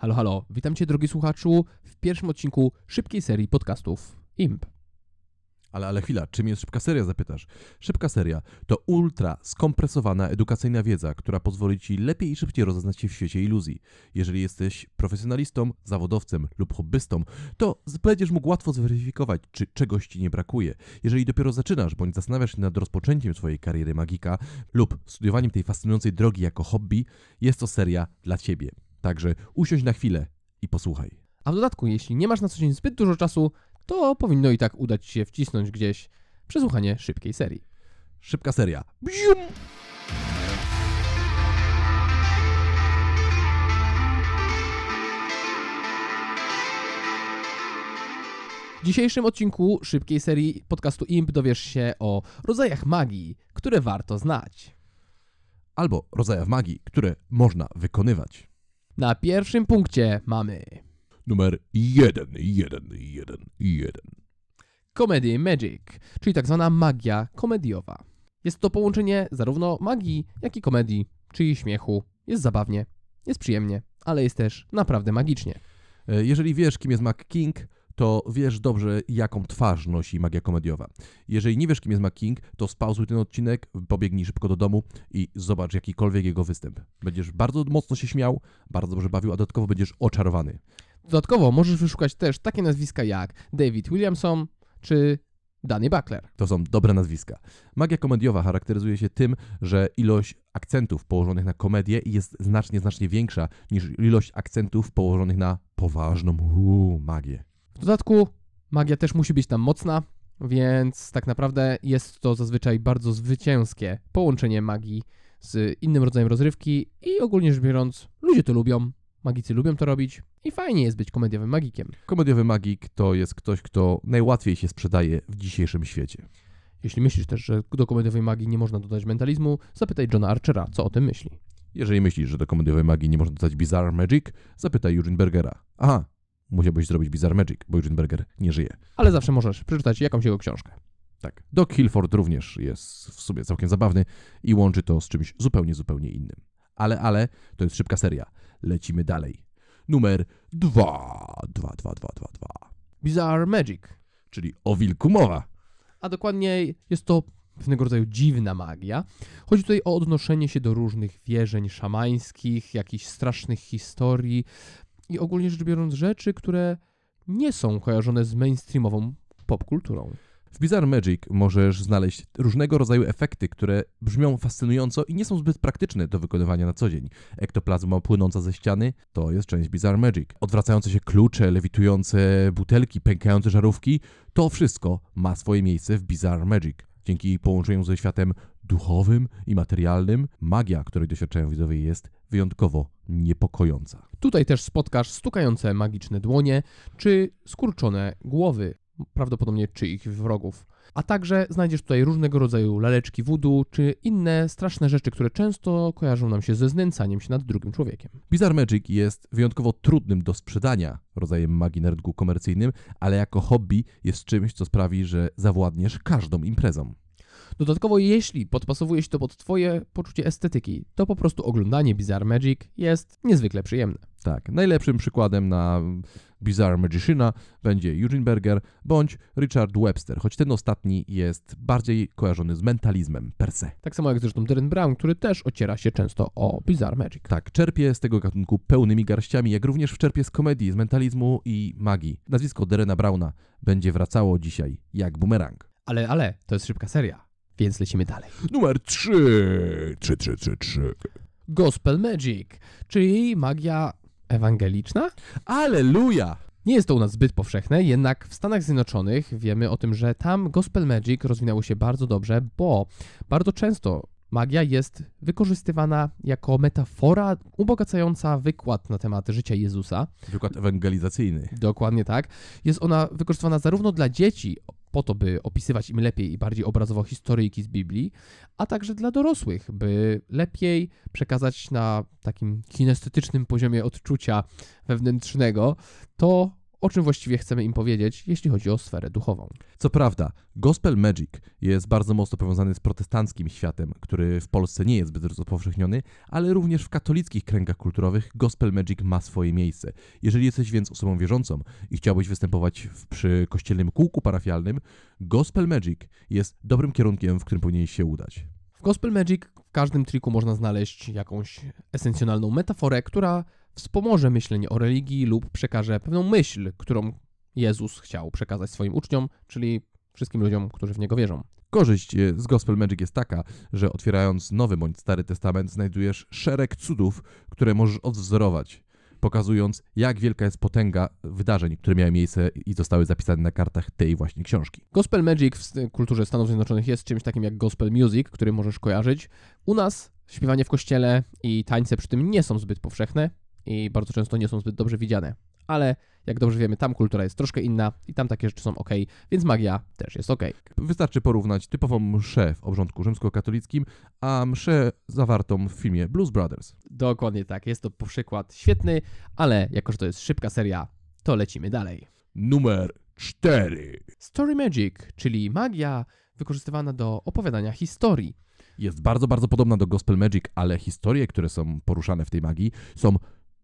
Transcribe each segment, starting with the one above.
Halo, halo, witam Cię drogi słuchaczu w pierwszym odcinku szybkiej serii podcastów IMP. Ale, ale chwila, czym jest szybka seria, zapytasz? Szybka seria to ultra skompresowana edukacyjna wiedza, która pozwoli Ci lepiej i szybciej rozeznać się w świecie iluzji. Jeżeli jesteś profesjonalistą, zawodowcem lub hobbystą, to będziesz mógł łatwo zweryfikować, czy czegoś Ci nie brakuje. Jeżeli dopiero zaczynasz, bądź zastanawiasz się nad rozpoczęciem swojej kariery magika lub studiowaniem tej fascynującej drogi jako hobby, jest to seria dla Ciebie. Także usiądź na chwilę i posłuchaj. A w dodatku, jeśli nie masz na co dzień zbyt dużo czasu, to powinno i tak udać się wcisnąć gdzieś przesłuchanie szybkiej serii. Szybka seria. Bzium! W dzisiejszym odcinku szybkiej serii podcastu IMP dowiesz się o rodzajach magii, które warto znać. Albo rodzajach magii, które można wykonywać. Na pierwszym punkcie mamy Numer 1, 1, 1, 1. Comedy Magic, czyli tak zwana magia komediowa. Jest to połączenie zarówno magii, jak i komedii, czyli śmiechu. Jest zabawnie, jest przyjemnie, ale jest też naprawdę magicznie. E, Jeżeli wiesz, kim jest Mac King, to wiesz dobrze, jaką twarz nosi magia komediowa. Jeżeli nie wiesz, kim jest Mac King, to spauzuj ten odcinek, pobiegnij szybko do domu i zobacz jakikolwiek jego występ. Będziesz bardzo mocno się śmiał, bardzo dobrze bawił, a dodatkowo będziesz oczarowany. Dodatkowo możesz wyszukać też takie nazwiska jak David Williamson czy Danny Buckler. To są dobre nazwiska. Magia komediowa charakteryzuje się tym, że ilość akcentów położonych na komedię jest znacznie, znacznie większa niż ilość akcentów położonych na poważną uu, magię. W dodatku magia też musi być tam mocna, więc tak naprawdę jest to zazwyczaj bardzo zwycięskie połączenie magii z innym rodzajem rozrywki i ogólnie rzecz biorąc ludzie to lubią, magicy lubią to robić i fajnie jest być komediowym magikiem. Komediowy magik to jest ktoś, kto najłatwiej się sprzedaje w dzisiejszym świecie. Jeśli myślisz też, że do komediowej magii nie można dodać mentalizmu, zapytaj Johna Archera, co o tym myśli. Jeżeli myślisz, że do komediowej magii nie można dodać Bizarre Magic, zapytaj Eugene Bergera. Aha, musiałbyś zrobić Bizarre Magic, bo Eugene Berger nie żyje. Ale zawsze możesz przeczytać jakąś jego książkę. Tak. Doc Hilford również jest w sumie całkiem zabawny i łączy to z czymś zupełnie, zupełnie innym. Ale, ale, to jest szybka seria. Lecimy dalej. Numer 2, 2, 2, 2, 2, 2. Bizarre Magic. Czyli o wilku mowa. A dokładniej jest to pewnego rodzaju dziwna magia. Chodzi tutaj o odnoszenie się do różnych wierzeń szamańskich, jakichś strasznych historii i ogólnie rzecz biorąc rzeczy, które nie są kojarzone z mainstreamową popkulturą. W Bizarre Magic możesz znaleźć różnego rodzaju efekty, które brzmią fascynująco i nie są zbyt praktyczne do wykonywania na co dzień. Ektoplazma płynąca ze ściany to jest część Bizarre Magic. Odwracające się klucze, lewitujące butelki, pękające żarówki to wszystko ma swoje miejsce w Bizarre Magic. Dzięki połączeniu ze światem duchowym i materialnym, magia, której doświadczają widzowie jest wyjątkowo niepokojąca. Tutaj też spotkasz stukające magiczne dłonie czy skurczone głowy, prawdopodobnie czyichś wrogów. A także znajdziesz tutaj różnego rodzaju laleczki voodoo czy inne straszne rzeczy, które często kojarzą nam się ze znęcaniem się nad drugim człowiekiem. Bizarre Magic jest wyjątkowo trudnym do sprzedania rodzajem magii rynku komercyjnym, ale jako hobby jest czymś, co sprawi, że zawładniesz każdą imprezą. Dodatkowo, jeśli podpasowuje się to pod Twoje poczucie estetyki, to po prostu oglądanie Bizarre Magic jest niezwykle przyjemne. Tak, najlepszym przykładem na Bizarre Magiciana będzie Eugene Berger bądź Richard Webster, choć ten ostatni jest bardziej kojarzony z mentalizmem per se. Tak samo jak zresztą Darren Brown, który też ociera się często o Bizarre Magic. Tak, czerpie z tego gatunku pełnymi garściami, jak również czerpie z komedii, z mentalizmu i magii. Nazwisko Derena Browna będzie wracało dzisiaj jak bumerang. Ale, ale, to jest szybka seria, więc lecimy dalej. Numer 3. 3, 3, 3, 3. Gospel Magic, czyli magia ewangeliczna? Aleluja! Nie jest to u nas zbyt powszechne, jednak w Stanach Zjednoczonych wiemy o tym, że tam Gospel Magic rozwinęło się bardzo dobrze, bo bardzo często magia jest wykorzystywana jako metafora ubogacająca wykład na temat życia Jezusa. Wykład ewangelizacyjny. Dokładnie tak. Jest ona wykorzystywana zarówno dla dzieci, po to, by opisywać im lepiej i bardziej obrazowo historyjki z Biblii, a także dla dorosłych, by lepiej przekazać na takim kinestetycznym poziomie odczucia wewnętrznego to, o czym właściwie chcemy im powiedzieć, jeśli chodzi o sferę duchową. Co prawda, gospel magic jest bardzo mocno powiązany z protestanckim światem, który w Polsce nie jest zbyt rozpowszechniony, ale również w katolickich kręgach kulturowych gospel magic ma swoje miejsce. Jeżeli jesteś więc osobą wierzącą i chciałbyś występować w, przy kościelnym kółku parafialnym, gospel magic jest dobrym kierunkiem, w którym powinieneś się udać. W Gospel Magic w każdym triku można znaleźć jakąś esencjonalną metaforę, która wspomoże myślenie o religii lub przekaże pewną myśl, którą Jezus chciał przekazać swoim uczniom, czyli wszystkim ludziom, którzy w Niego wierzą. Korzyść e, z Gospel Magic jest taka, że otwierając Nowy bądź Stary Testament znajdujesz szereg cudów, które możesz odwzorować, pokazując jak wielka jest potęga wydarzeń, które miały miejsce i zostały zapisane na kartach tej właśnie książki. Gospel Magic w kulturze Stanów Zjednoczonych jest czymś takim jak gospel music, który możesz kojarzyć. U nas śpiewanie w kościele i tańce przy tym nie są zbyt powszechne i bardzo często nie są zbyt dobrze widziane. Ale jak dobrze wiemy, tam kultura jest troszkę inna i tam takie rzeczy są ok, więc magia też jest ok. Wystarczy porównać typową mszę w obrządku rzymskokatolickim, a mszę zawartą w filmie Blues Brothers. Dokładnie tak, jest to przykład świetny, ale jako, że to jest szybka seria, to lecimy dalej. Numer 4. Story Magic, czyli magia wykorzystywana do opowiadania historii. Jest bardzo, bardzo podobna do Gospel Magic, ale historie, które są poruszane w tej magii są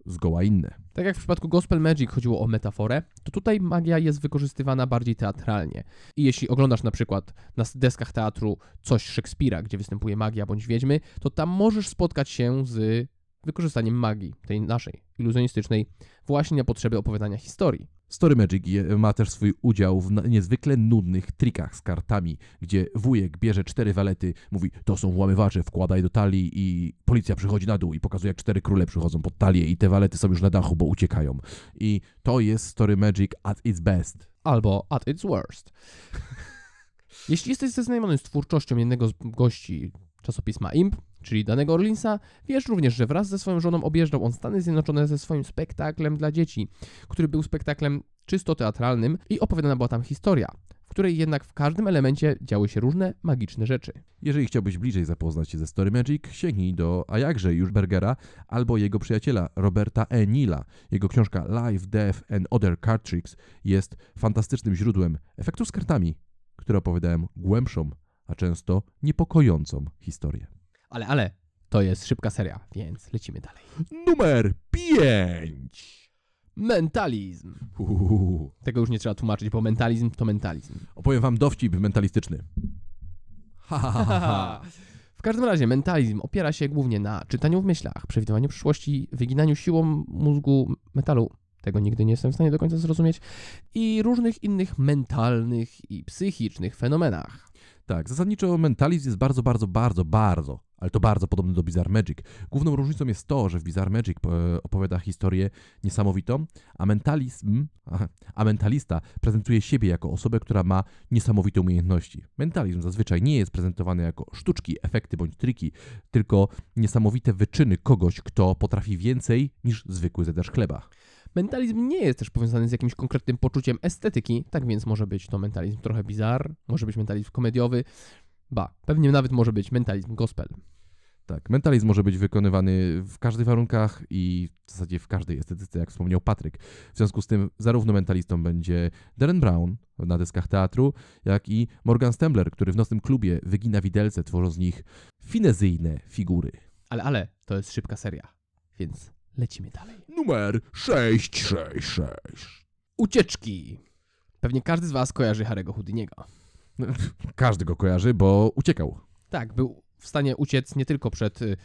zgoła inne. Tak jak w przypadku Gospel Magic chodziło o metaforę, to tutaj magia jest wykorzystywana bardziej teatralnie. I jeśli oglądasz na przykład na deskach teatru coś Szekspira, gdzie występuje magia bądź wiedźmy, to tam możesz spotkać się z wykorzystaniem magii, tej naszej, iluzjonistycznej, właśnie na potrzeby opowiadania historii. Story Magic je- ma też swój udział w niezwykle nudnych trikach z kartami, gdzie wujek bierze cztery walety, mówi to są włamywacze, wkładaj do talii i policja przychodzi na dół i pokazuje jak cztery króle przychodzą pod talię i te walety są już na dachu, bo uciekają. I to jest Story Magic at its best. albo at its worst. Jeśli jesteś zaznajomiony z twórczością jednego z gości czasopisma IMP, czyli danego Orlinsa, wiesz również, że wraz ze swoją żoną objeżdżał on Stany Zjednoczone ze swoim spektaklem dla dzieci, który był spektaklem czysto teatralnym i opowiadana była tam historia, w której jednak w każdym elemencie działy się różne magiczne rzeczy. Jeżeli chciałbyś bliżej zapoznać się ze Story Magic, sięgnij do, a jakże już Bergera, albo jego przyjaciela Roberta E. Neila. Jego książka Life, Death and Other Card Tricks jest fantastycznym źródłem efektów z kartami, które opowiadają głębszą, a często niepokojącą historię. Ale, ale, to jest szybka seria, więc lecimy dalej. Numer 5. Mentalizm. Tego już nie trzeba tłumaczyć, bo mentalizm to mentalizm. Opowiem wam dowcip mentalistyczny. Ha, ha, ha, ha. W każdym razie mentalizm opiera się głównie na czytaniu w myślach, przewidywaniu przyszłości, wyginaniu siłą mózgu metalu. Tego nigdy nie jestem w stanie do końca zrozumieć. I różnych innych mentalnych i psychicznych fenomenach. Tak, zasadniczo mentalizm jest bardzo, bardzo, bardzo, bardzo, ale to bardzo podobny do Bizarre Magic. Główną różnicą jest to, że w Bizarre Magic e, opowiada historię niesamowitą, a mentalizm, a mentalista prezentuje siebie jako osobę, która ma niesamowite umiejętności. Mentalizm zazwyczaj nie jest prezentowany jako sztuczki, efekty bądź triki, tylko niesamowite wyczyny kogoś, kto potrafi więcej niż zwykły zjadacz chleba. Mentalizm nie jest też powiązany z jakimś konkretnym poczuciem estetyki, tak więc może być to mentalizm trochę bizar, może być mentalizm komediowy, ba, pewnie nawet może być mentalizm gospel. Tak, mentalizm może być wykonywany w każdych warunkach i w zasadzie w każdej estetyce, jak wspomniał Patryk. W związku z tym zarówno mentalistą będzie Darren Brown na deskach teatru, jak i Morgan Stembler, który w nocnym klubie wygina widelce, tworząc z nich finezyjne figury. Ale, ale, to jest szybka seria, więc lecimy dalej. Numer 666. Ucieczki. Pewnie każdy z Was kojarzy Harry'ego Houdiniego. Każdy go kojarzy, bo uciekał. Tak, był w stanie uciec nie tylko przed y,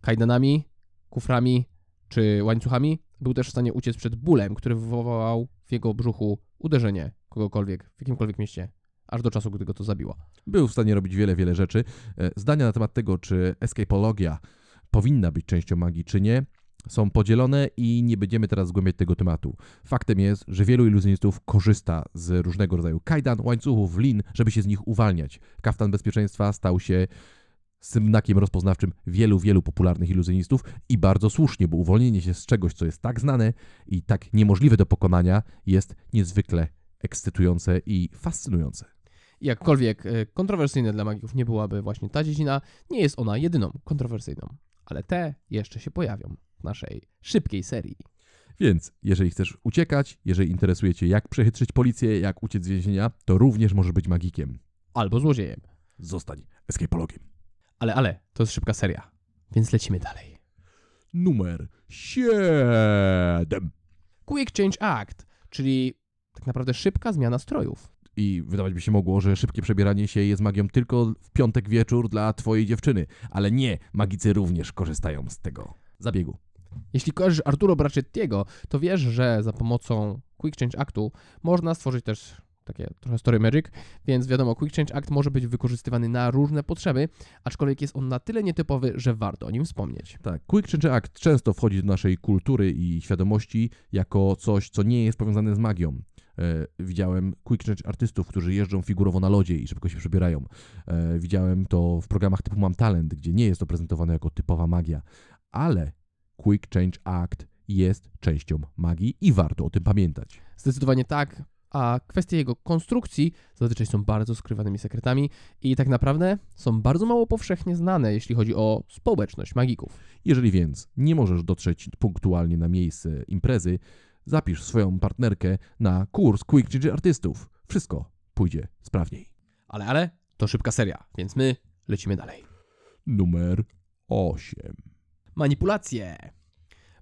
kajdanami, kuframi czy łańcuchami, był też w stanie uciec przed bólem, który wywołał w jego brzuchu uderzenie kogokolwiek w jakimkolwiek mieście, aż do czasu, gdy go to zabiło. Był w stanie robić wiele, wiele rzeczy. E, Zdania na temat tego, czy escapologia powinna być częścią magii, czy nie, są podzielone i nie będziemy teraz zgłębiać tego tematu. Faktem jest, że wielu iluzjonistów korzysta z różnego rodzaju kajdan, łańcuchów, lin, żeby się z nich uwalniać. Kaftan bezpieczeństwa stał się znakiem rozpoznawczym wielu, wielu popularnych iluzjonistów i bardzo słusznie, bo uwolnienie się z czegoś, co jest tak znane i tak niemożliwe do pokonania, jest niezwykle ekscytujące i fascynujące. Jakkolwiek y, kontrowersyjna dla magików nie byłaby właśnie ta dziedzina, nie jest ona jedyną kontrowersyjną. Ale te jeszcze się pojawią naszej szybkiej serii. Więc jeżeli chcesz uciekać, jeżeli interesuje cię jak przechytrzyć policję, jak uciec z więzienia, to również możesz być magikiem. Albo złodziejem. Zostań escapologiem. Ale, ale, to jest szybka seria, więc lecimy dalej. Numer 7. Quick Change Act, czyli tak naprawdę szybka zmiana strojów. I wydawać by się mogło, że szybkie przebieranie się jest magią tylko w piątek wieczór dla twojej dziewczyny. Ale nie, magicy również korzystają z tego zabiegu. Jeśli kojarzysz Arturo Brachettiego, to wiesz, że za pomocą Quick Change Actu można stworzyć też takie trochę story magic, więc wiadomo, Quick Change Act może być wykorzystywany na różne potrzeby, aczkolwiek jest on na tyle nietypowy, że warto o nim wspomnieć. Tak, Quick Change Act często wchodzi do naszej kultury i świadomości jako coś, co nie jest powiązane z magią. E, widziałem quick change artystów, którzy jeżdżą figurowo na lodzie i szybko się przebierają. E, widziałem to w programach typu Mam Talent, gdzie nie jest to prezentowane jako typowa magia, ale Quick Change Act jest częścią magii i warto o tym pamiętać. Zdecydowanie tak, a kwestie jego konstrukcji zazwyczaj są bardzo skrywanymi sekretami i tak naprawdę są bardzo mało powszechnie znane, jeśli chodzi o społeczność magików. Jeżeli więc nie możesz dotrzeć punktualnie na miejsce imprezy, zapisz swoją partnerkę na kurs Quick Change Artystów. Wszystko pójdzie sprawniej. Ale, ale, to szybka seria, więc my lecimy dalej. Numer 8. Manipulacje.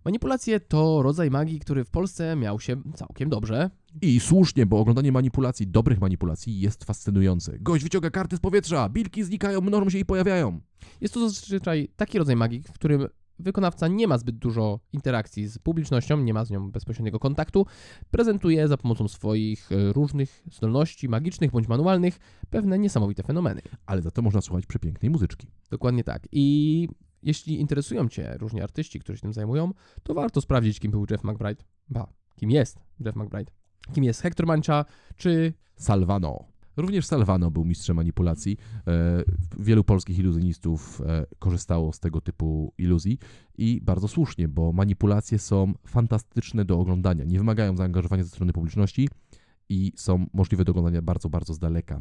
Manipulacje to rodzaj magii, który w Polsce miał się całkiem dobrze. I słusznie, bo oglądanie manipulacji, dobrych manipulacji jest fascynujące. Gość wyciąga karty z powietrza, bilki znikają, mnożą się i pojawiają. Jest to zazwyczaj taki rodzaj magii, w którym wykonawca nie ma zbyt dużo interakcji z publicznością, nie ma z nią bezpośredniego kontaktu, prezentuje za pomocą swoich e, różnych zdolności magicznych bądź manualnych pewne niesamowite fenomeny. Ale za to można słuchać przepięknej muzyczki. Dokładnie tak. I jeśli interesują Cię różni artyści, którzy się tym zajmują, to warto sprawdzić, kim był Jeff McBride. Ba, kim jest Jeff McBride. Kim jest Hector Mancha, czy Salvano. Również Salvano był mistrzem manipulacji. E, wielu polskich iluzjonistów e, korzystało z tego typu iluzji i bardzo słusznie, bo manipulacje są fantastyczne do oglądania. Nie wymagają zaangażowania ze strony publiczności i są możliwe do oglądania bardzo, bardzo z daleka.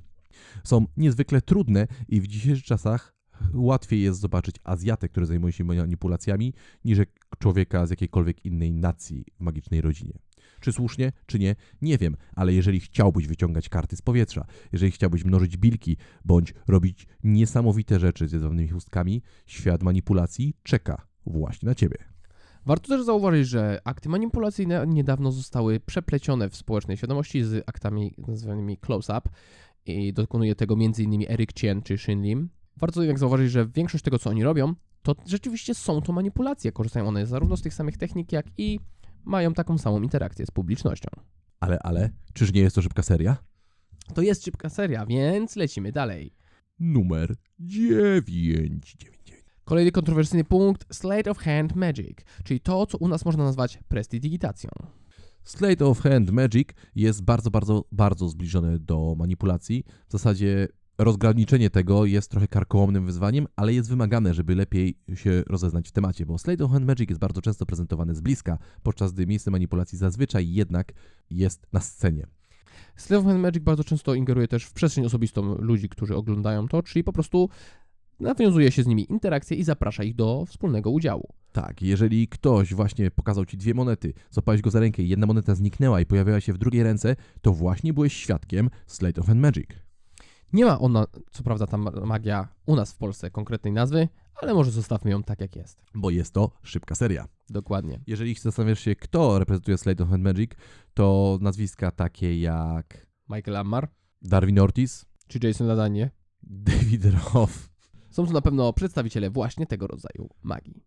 Są niezwykle trudne i w dzisiejszych czasach łatwiej jest zobaczyć Azjatę, który zajmuje się manipulacjami, niż człowieka z jakiejkolwiek innej nacji w magicznej rodzinie. Czy słusznie, czy nie, nie wiem, ale jeżeli chciałbyś wyciągać karty z powietrza, jeżeli chciałbyś mnożyć bilki, bądź robić niesamowite rzeczy z jedwabnymi chustkami, świat manipulacji czeka właśnie na ciebie. Warto też zauważyć, że akty manipulacyjne niedawno zostały przeplecione w społecznej świadomości z aktami nazywanymi close-up i dokonuje tego m.in. Eric Chien czy Shin Lim. Warto jednak zauważyć, że większość tego, co oni robią, to rzeczywiście są to manipulacje. Korzystają one zarówno z tych samych technik, jak i mają taką samą interakcję z publicznością. Ale, ale, czyż nie jest to szybka seria? To jest szybka seria, więc lecimy dalej. Numer 9. Kolejny kontrowersyjny punkt Slate of Hand Magic, czyli to, co u nas można nazwać prestidigitacją. Slate of Hand Magic jest bardzo, bardzo, bardzo zbliżone do manipulacji. W zasadzie rozgraniczenie tego jest trochę karkołomnym wyzwaniem, ale jest wymagane, żeby lepiej się rozeznać w temacie, bo Slate of Hand Magic jest bardzo często prezentowane z bliska, podczas gdy miejsce manipulacji zazwyczaj jednak jest na scenie. Slate of Hand Magic bardzo często ingeruje też w przestrzeń osobistą ludzi, którzy oglądają to, czyli po prostu nawiązuje się z nimi interakcję i zaprasza ich do wspólnego udziału. Tak, jeżeli ktoś właśnie pokazał ci dwie monety, złapałeś go za rękę i jedna moneta zniknęła i pojawiała się w drugiej ręce, to właśnie byłeś świadkiem Slate of Hand Magic. Nie ma ona, co prawda, ta magia u nas w Polsce konkretnej nazwy, ale może zostawmy ją tak, jak jest. Bo jest to szybka seria. Dokładnie. Jeżeli zastanawiasz się, kto reprezentuje Slate of Hand Magic, to nazwiska takie jak Michael Ammar Darwin Ortiz, czy Jason Ladanie David Roth. są to na pewno przedstawiciele właśnie tego rodzaju magii.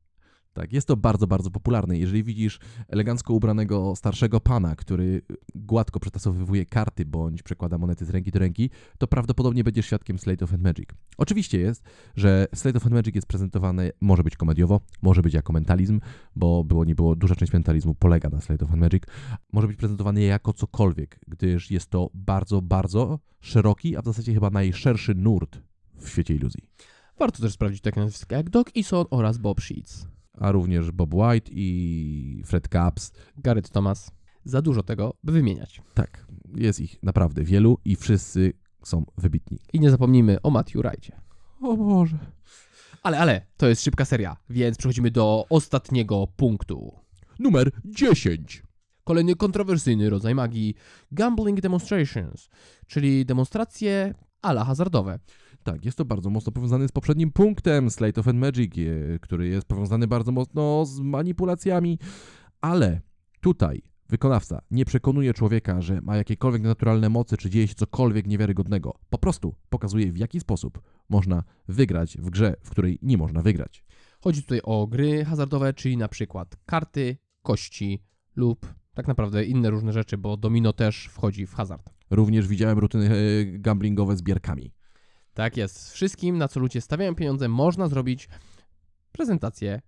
Tak, jest to bardzo, bardzo popularne. Jeżeli widzisz elegancko ubranego starszego pana, który gładko przetasowywuje karty bądź przekłada monety z ręki do ręki, to prawdopodobnie będziesz świadkiem Slate of Hand Magic. Oczywiście jest, że Slate of Hand Magic jest prezentowane, może być komediowo, może być jako mentalizm, bo było nie było, duża część mentalizmu polega na Slate of Hand Magic. Może być prezentowany jako cokolwiek, gdyż jest to bardzo, bardzo szeroki, a w zasadzie chyba najszerszy nurt w świecie iluzji. Warto też sprawdzić takie nazwiska jak Doc Eason oraz Bob Sheets. A również Bob White i Fred Capps. Garrett Thomas. Za dużo tego, by wymieniać. Tak, jest ich naprawdę wielu i wszyscy są wybitni. I nie zapomnijmy o Matthew Wrightie. O Boże. Ale, ale, to jest szybka seria, więc przechodzimy do ostatniego punktu. Numer 10. Kolejny kontrowersyjny rodzaj magii Gambling Demonstrations, czyli demonstracje ala hazardowe. Tak, jest to bardzo mocno powiązane z poprzednim punktem Slate of Magic, e, który jest powiązany bardzo mocno z manipulacjami, ale tutaj wykonawca nie przekonuje człowieka, że ma jakiekolwiek naturalne mocy, czy dzieje się cokolwiek niewiarygodnego. Po prostu pokazuje, w jaki sposób można wygrać w grze, w której nie można wygrać. Chodzi tutaj o gry hazardowe, czyli na przykład karty, kości lub tak naprawdę inne różne rzeczy, bo domino też wchodzi w hazard. Również widziałem rutyny e, gamblingowe z bierkami. Tak jest. Wszystkim, na co ludzie stawiają pieniądze, można zrobić prezentację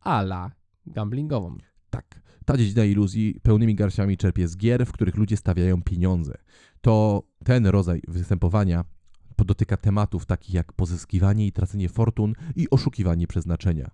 ala gamblingową. Tak, ta dziedzina iluzji pełnymi garściami czerpie z gier, w których ludzie stawiają pieniądze. To ten rodzaj występowania dotyka tematów takich jak pozyskiwanie i tracenie fortun i oszukiwanie przeznaczenia.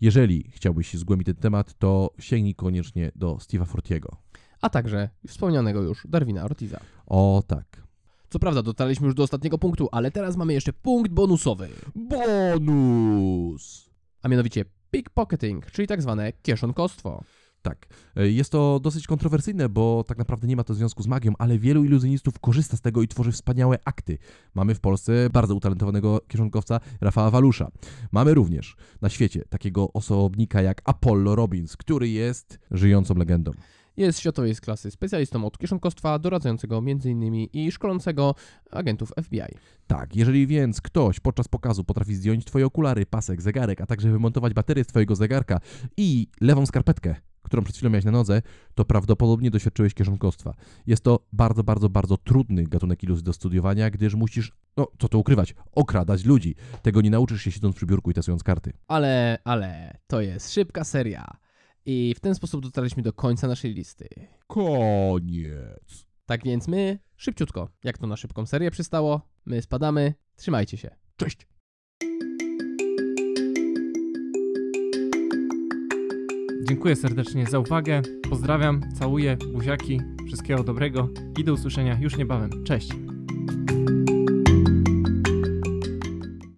Jeżeli chciałbyś zgłębić ten temat, to sięgnij koniecznie do Steve'a Fortiego. A także wspomnianego już Darwina Ortiza. O tak. Co prawda dotarliśmy już do ostatniego punktu, ale teraz mamy jeszcze punkt bonusowy, Bonus! a mianowicie pickpocketing, czyli tak zwane kieszonkostwo. Tak. E, Jest to dosyć kontrowersyjne, bo tak naprawdę nie ma to związku z magią, ale wielu iluzjonistów korzysta z tego i tworzy wspaniałe akty. Mamy w Polsce bardzo utalentowanego kieszonkowca Rafała Walusza. Mamy również na świecie takiego osobnika jak Apollo Robbins, który jest żyjącą legendą. Jest światowej klasy specjalistą od kieszonkostwa, doradzającego m.in. i szkolącego agentów FBI. Tak, jeżeli więc ktoś podczas pokazu potrafi zdjąć twoje okulary, pasek, zegarek, a także wymontować baterię z twojego zegarka i lewą skarpetkę, którą przed chwilą miałeś na nodze, to prawdopodobnie doświadczyłeś kieszonkostwa. Jest to bardzo, bardzo, bardzo trudny gatunek iluzji do studiowania, gdyż musisz, no co to ukrywać, okradać ludzi. Tego nie nauczysz się siedząc przy biurku i tasując karty. Ale, ale, to jest szybka seria. I w ten sposób dotarliśmy do końca naszej listy. Koniec. Tak więc my, szybciutko, jak to na szybką serię przystało, my spadamy, trzymajcie się. Cześć. Dziękuję serdecznie za uwagę. Pozdrawiam, całuję, buziaki, wszystkiego dobrego i do usłyszenia już niebawem. Cześć.